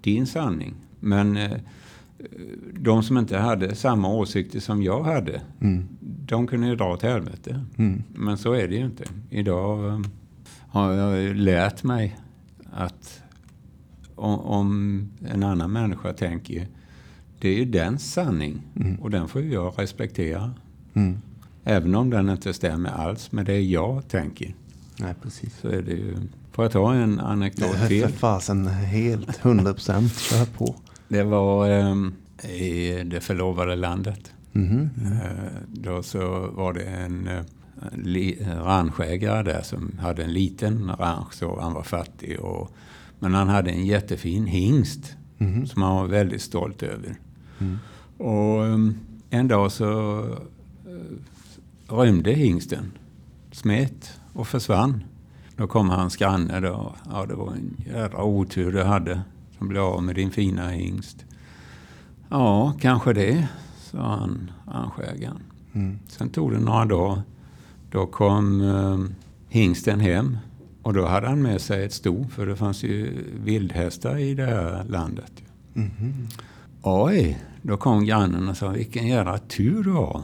din sanning. Men eh, de som inte hade samma åsikter som jag hade, Mm, de kunde ju dra åt helvete. mm, Men så är det ju inte. Idag eh, har jag lärt mig att om, en annan människa tänker, det är ju dens sanning Mm. och den får jag respektera. mm. Även om den inte stämmer alls med det jag tänker. Nej, precis. Så är det ju. Får jag ta en anekdot Det är till? för fasen helt 100 procent. Kör på. Det var ehm, i det förlovade landet. Mhm. Eh, Då så var det en eh, ranchägare där som hade en liten ranch så han var fattig. Och, men han hade en jättefin hingst Mhm. som han var väldigt stolt över. Mm. Och um, en dag så uh, rymde hingsten, smet och försvann. Då kom hans granne då. Ja, det var en jävla otur du hade som blev av med din fina hingst. Ja, kanske det, sa han, ranchägaren. Mm. Sen tog det några dagar. Då kom eh, hingsten hem och då hade han med sig ett sto för det fanns ju vildhästar i det här landet. Mhm. Oj, då kom grannen och sa vilken jävla tur du har.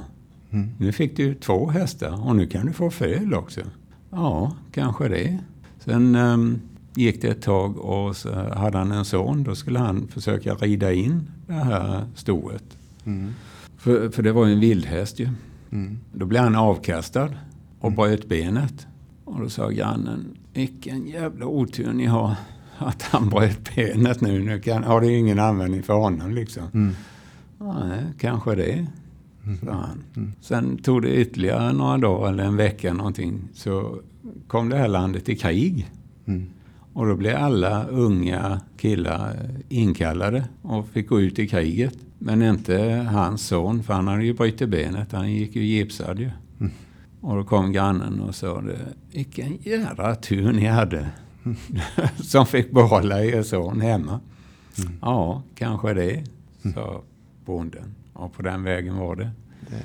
Mm. Nu fick du två hästar och nu kan du få föl också. Ja, kanske det. Sen ehm, gick det ett tag och så hade han en son. Då skulle han försöka rida in det här stoet. Mm. För, för det var ju en vildhäst ju. Mm. Då blev han avkastad och bröt benet. Och då sa grannen, vilken jävla otur ni har att han bröt benet nu. Nu kan, har det ju ingen användning för honom liksom. Mm. Nej, kanske det, han. Mm. Sen tog det ytterligare några dagar eller en vecka någonting. Så kom det här landet i krig. Mm. Och då blev alla unga killar inkallade och fick gå ut i kriget. Men inte hans son, för han hade ju brutit benet. Han gick ju gipsad ju. Mm. Och då kom grannen och sa det. Vilken jävla tur ni hade. Som fick behålla er son hemma. Mm. Ja, kanske det, sa bonden. Och på den vägen var det. Det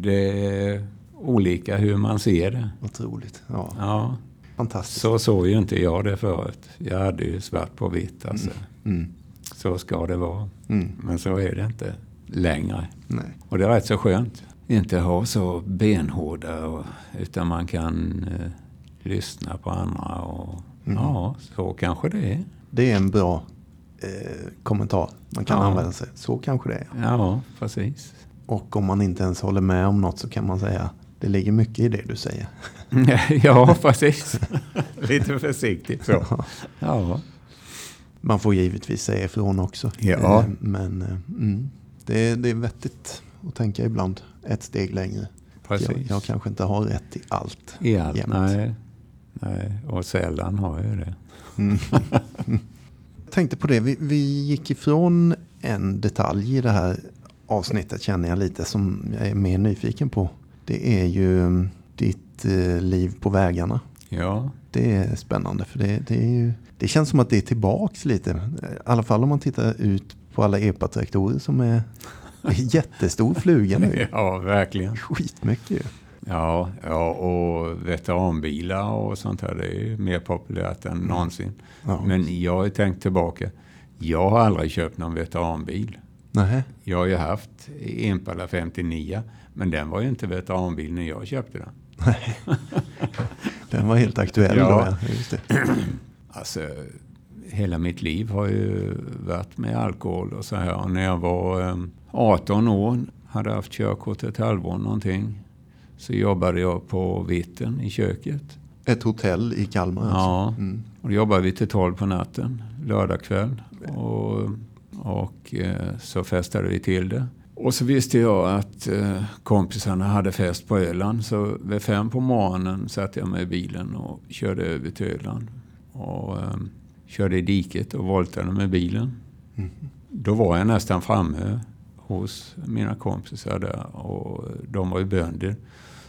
Det är olika hur man ser det. otroligt. Ja, Ja, fantastiskt. så såg ju inte jag det förut. Jag hade ju svart på vitt alltså. Mm. Så ska det vara. Mm. Men så är det inte längre. Nej. Och det är rätt så skönt. Inte ha så benhårda, och, utan man kan eh, lyssna på andra. Och, Mm. Ja, så kanske det är. Det är en bra eh, kommentar man kan Ja. använda sig. Så kanske det är. Ja, precis. Och om man inte ens håller med om något så kan man säga det ligger mycket i det du säger. ja, precis. Lite försiktigt så. Ja, Man får givetvis säga ifrån också. Ja. Eh, Men eh, mm, det, är, det är vettigt att tänka ibland ett steg längre. precis. Jag, jag kanske inte har rätt i allt. I allt, jämt. nej. nej. Och sällan har jag det. Mm. Jag tänkte på det, vi, vi gick ifrån en detalj i det här avsnittet känner jag lite som jag är mer nyfiken på. Det är ju mm, ditt eh, liv på vägarna. Ja, Det är spännande för det, det, är ju, det känns som att det är tillbaks lite. I alla fall om man tittar ut på alla epatraktorer som är jättestor fluga nu. ja verkligen. Skitmycket. Ja, ja, och veteranbilar och sånt här, det är mer populärt än någonsin. Ja. Men jag har tänkt tillbaka. Jag har aldrig köpt någon veteranbil. Nej. Jag har ju haft Impala 59, men den var ju inte veteranbil när jag köpte den. Den var helt aktuell Ja. då. Ja. Just det. Alltså, hela mitt liv har ju varit med alkohol och så här. Och när jag var eh, 18 år, hade haft körkort ett halvår någonting, så jobbade jag på Vitten i köket. Ett hotell i Kalmar alltså? Ja, mm. och då jobbade vi till 12 på natten, lördag kväll. Och, och eh, så festade vi till det. Och så visste jag att eh, kompisarna hade fest på Öland. Så vid fem på morgonen satte jag mig i bilen och körde över till Öland. Och eh, körde i diket och voltade med bilen. Mm. Då var jag nästan framme hos mina kompisar där och de var ju bönder.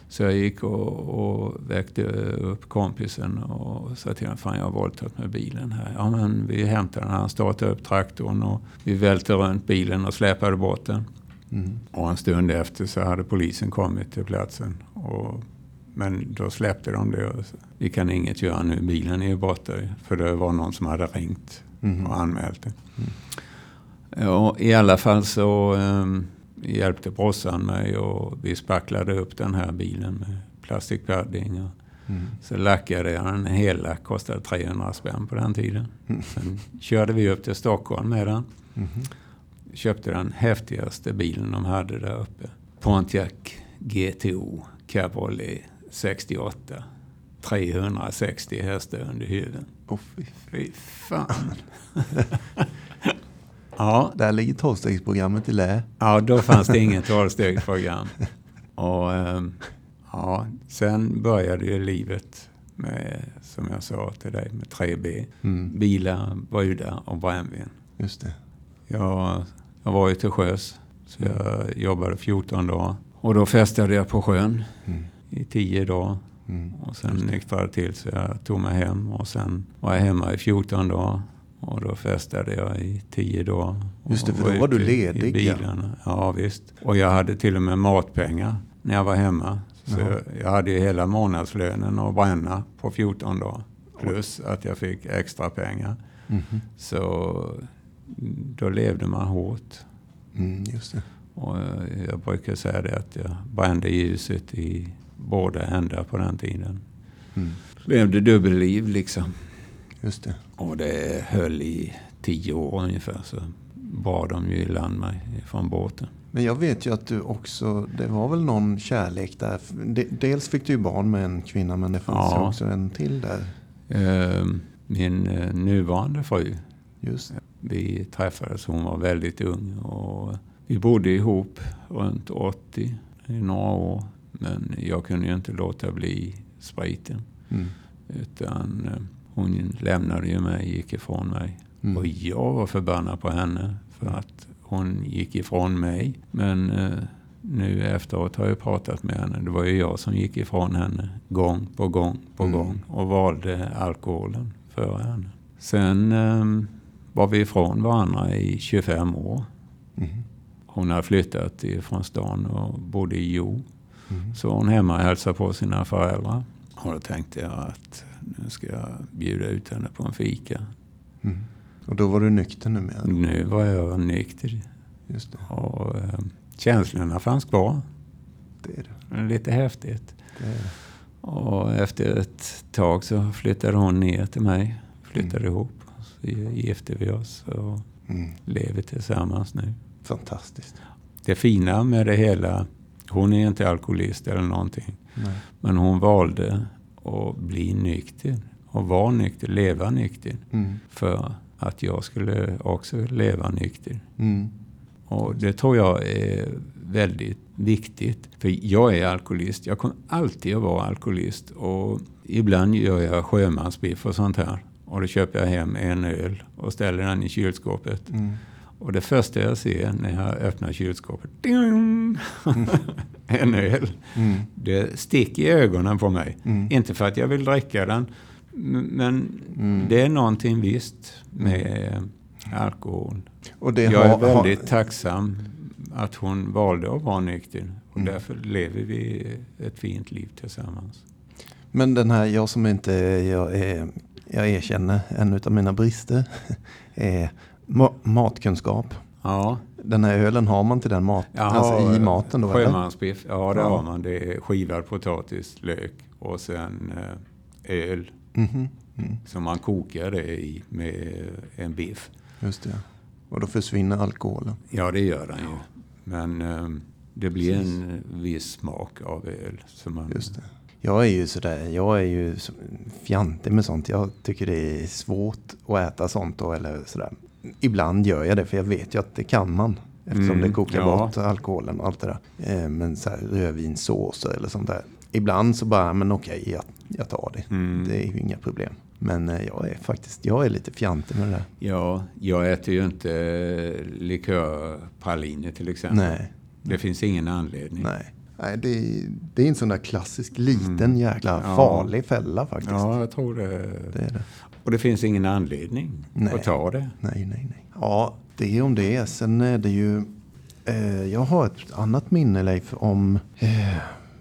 Så jag gick och, och väckte upp kompisen och sa till honom, fan jag har våldtagit med bilen här. Ja men vi hämtade den, han startade upp traktorn och vi välte runt bilen och släpade bort den. Mm. Och en stund efter så hade polisen kommit till platsen. Och, men då släppte de det. Och vi kan inget göra nu, bilen är ju borta. För det var någon som hade ringt mm. och anmält det. Mm. Och I alla fall så um, hjälpte brorsan mig och vi spacklade upp den här bilen med plastikpadding. Mm. Så lackade jag den hela, kostade 300 spänn på den tiden. Mm. Sen körde vi upp till Stockholm med den. Mm köpte den häftigaste bilen de hade där uppe. Pontiac GTO Cabriolet 68. 360 hästar under huven. Oh, fy, fy fan. ja. Där ligger tolvstegsprogrammet i lä. Ja, då fanns det inget tolvstegsprogram. Och ähm, ja, sen började ju livet med, som jag sa till dig, med 3B. Mm. Bilar, brudar och brännvin. Just det. Jag, jag var ju till sjöss, så jag jobbade 14 dagar. Och då festade jag på sjön mm. i 10 dagar. Mm. Och sen nyktrade till så jag tog mig hem och sen var jag hemma i 14 dagar. Och då festade jag i 10 dagar. Just det, för då var du ledig. I bilarna. Ja, visst. Och jag hade till och med matpengar när jag var hemma. Så jag, jag, hade ju hela månadslönen att bränna på 14 dagar. Plus att jag fick extra pengar. Mm. Så då levde man hårt. Mm, just det. Och jag brukar säga det att jag brände ljuset i båda ändar på den tiden. Mm. Levde dubbelliv liksom. Just det. Och det höll i tio år ungefär. Så bad de ju i land mig från båten. Men jag vet ju att du också, det var väl någon kärlek där. Dels fick du ju barn med en kvinna men det fanns ja. också en till där. Ehm, min eh, nuvarande fru. Just det. Vi träffades, hon var väldigt ung och vi bodde ihop runt 80 i några år. Men jag kunde ju inte låta bli spriten. Mm. Utan eh, hon lämnade ju mig, gick ifrån mig. Mm. Och jag var förbannad på henne för att hon gick ifrån mig. Men eh, nu efteråt har jag pratat med henne. Det var ju jag som gick ifrån henne gång på gång på mm. gång och valde alkoholen för henne. Sen eh, var vi ifrån varandra i 25 år. Mm. Hon hade flyttat från stan och bodde i Jo. Mm. Så hon hemma och hälsade på sina föräldrar. Och då tänkte jag att nu ska jag bjuda ut henne på en fika. Mm. Och då var du nykter numera? Nu var jag nykter. Just det. Och äh, känslorna fanns kvar. Det är det. Lite häftigt. Det är det. Och efter ett tag så flyttade hon ner till mig. Flyttade mm. ihop gifte vi oss och mm. lever tillsammans nu. Fantastiskt. Det fina med det hela, hon är inte alkoholist eller någonting. Nej. Men hon valde att bli nykter och vara nykter, leva nykter. Mm. För att jag skulle också leva nykter. Mm. Och det tror jag är väldigt viktigt. För jag är alkoholist. Jag kommer alltid att vara alkoholist. Och ibland gör jag sjömansbiff och sånt här. Och då köper jag hem en öl och ställer den i kylskåpet. Mm. Och det första jag ser när jag öppnar kylskåpet, ding, en öl. Mm. Det sticker i ögonen på mig. Mm. Inte för att jag vill dricka den, men mm. det är någonting visst med alkohol. Jag är väldigt tacksam att hon valde att vara nykter. Och mm. därför lever vi ett fint liv tillsammans. Men den här, jag som inte jag är jag erkänner en av mina brister är matkunskap. Ja. Den här ölen har man till den mat, Jaha, alltså i maten då? Sjömansbiff, ja det ja. har man. Det är skivad potatis, lök och sen eh, öl. Mm -hmm. Mm. Så man kokar det i med en biff. Just det. Och då försvinner alkoholen. Ja, det gör den ju. Men eh, det blir en viss smak av öl. Så man, Just det. Jag är ju sådär, jag är ju fjantig med sånt. Jag tycker det är svårt att äta sånt då, eller sådär. Ibland gör jag det för jag vet ju att det kan man. Eftersom Mm, det kokar ja. bort alkoholen och allt det där. Eh, Men så här, rödvinssåser eller sånt där. Ibland så bara, men okej, jag, jag tar det. Mm. Det är ju inga problem. Men eh, jag är faktiskt, jag är lite fjantig med det där. Ja, jag äter ju inte eh, likörpraliner till exempel. Nej, Det finns ingen anledning. nej. Nej, det, är- det är en sån där klassisk liten jäkla Mm. Ja. farlig fälla faktiskt. Ja, jag tror det. Det är det. Och det finns ingen anledning Nej. att ta det. Nej, nej, nej. Ja, det är om det. Sen är det ju... Eh, jag har ett annat minne, Leif, om... Eh,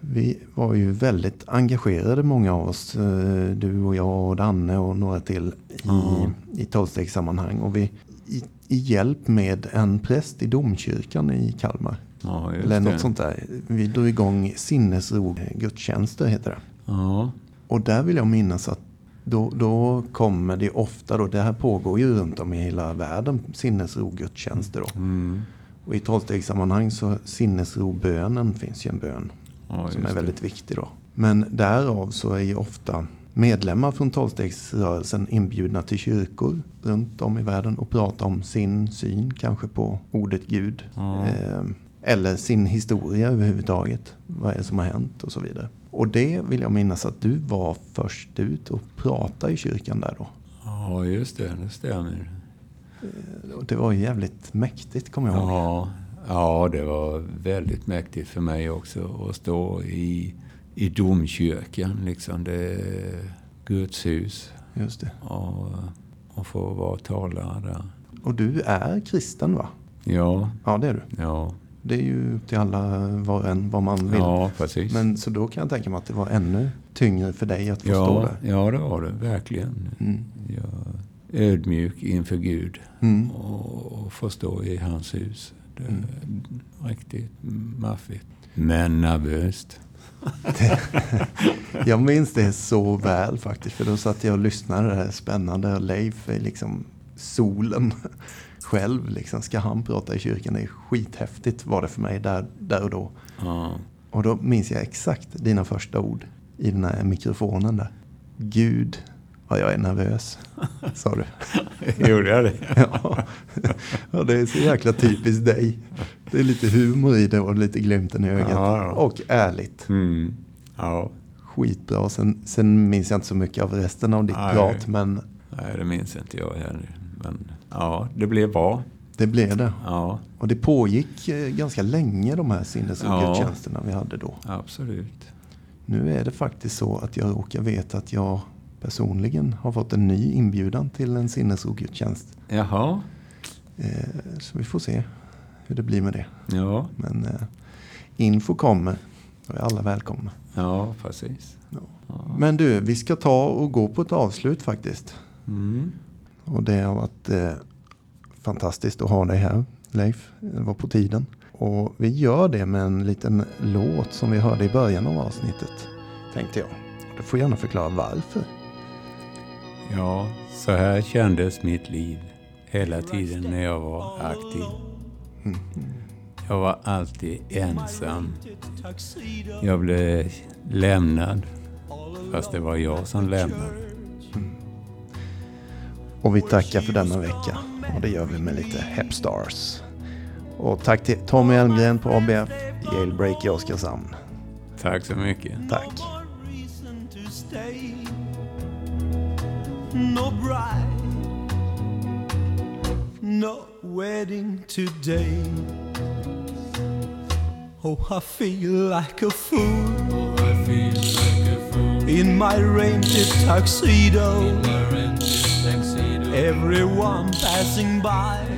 vi var ju väldigt engagerade, många av oss. Eh, du och jag och Danne och några till i, Ja. i tolvstegssammanhang. Och vi i, i hjälp med en präst i domkyrkan i Kalmar. Ja, Eller något det. sånt där. Vi drog igång sinnesro gudstjänster, heter det. Ja, Och där vill jag minnas att då, då kommer det ofta, då, det här pågår ju runt om i hela världen, sinnesrogudstjänster. Då. mm. Och i tolvstegssammanhang så sinnesrobönen finns ju en bön ja som är det. väldigt viktig då. Men därav så är ju ofta medlemmar från tolvstegsrörelsen inbjudna till kyrkor runt om i världen och prata om sin syn kanske på ordet Gud. Ja. Eh, eller sin historia överhuvudtaget. Vad är det som har hänt och så vidare. Och det vill jag minnas att du var först ut och pratade i kyrkan där då. Ja, just det. Det stämmer. Och det var jävligt mäktigt kommer jag ihåg. Ja, ja, det var väldigt mäktigt för mig också att stå i, i domkyrkan. Liksom det Guds hus. Just det. Och, och få vara talare där. Och du är kristen va? Ja, Ja det är du. ja, Det är ju upp till alla var en vad man vill. ja precis. Men så då kan jag tänka mig att det var ännu tyngre för dig att få stå ja, där. ja, det var det verkligen. Mm. Jag är ödmjuk inför Gud Mm. och, och få stå i hans hus. Det är Mm. riktigt maffigt. Men nervöst. Jag minns det så väl faktiskt. För då satt jag och lyssnade. Det här spännande. Leif är liksom solen själv. Liksom. Ska han prata i kyrkan? Det är skithäftigt var det för mig där, där och då. Ja, Och då minns jag exakt dina första ord i den här mikrofonen där. Gud, vad jag är nervös, sa du. gjorde jag det? Ja. ja, det är så jäkla typiskt dig. Det är lite humor i det och lite glimten i ögat. Ja, ja. Och ärligt. Mm. Ja, Skitbra. Sen, sen minns jag inte så mycket av resten av ditt Nej. prat, men nej, det minns inte jag heller. Men ja, det blev bra. det blev det. Ja, Och det pågick eh, ganska länge de här sinnesgudstjänsterna vi hade då. absolut. Nu är det faktiskt så att jag råkar veta att jag personligen har fått en ny inbjudan till en sinnesrogudstjänst. Jaha, Eh, så vi får se hur det blir med det. ja, Men eh, info kommer. Då är alla välkomna. ja, precis. Ja. Ja. Men du, vi ska ta och gå på ett avslut faktiskt. Mm. Och det har varit eh, fantastiskt att ha dig här, Leif. Det var på tiden. Och vi gör det med en liten låt som vi hörde i början av avsnittet, tänkte jag. Du får gärna förklara varför. Ja, så här kändes mitt liv hela tiden när jag var aktiv. Jag var alltid ensam. Jag blev lämnad, fast det var jag som lämnade. Och vi tackar för denna vecka. Och det gör vi med lite Hepstars. Och tack till Tommy Elmgren på ABF, Jailbreak i Oskarshamn. Tack så mycket. Tack. No bride, no wedding today. Oh, I feel like a fool in my rented tuxedo. Everyone passing by. turns to take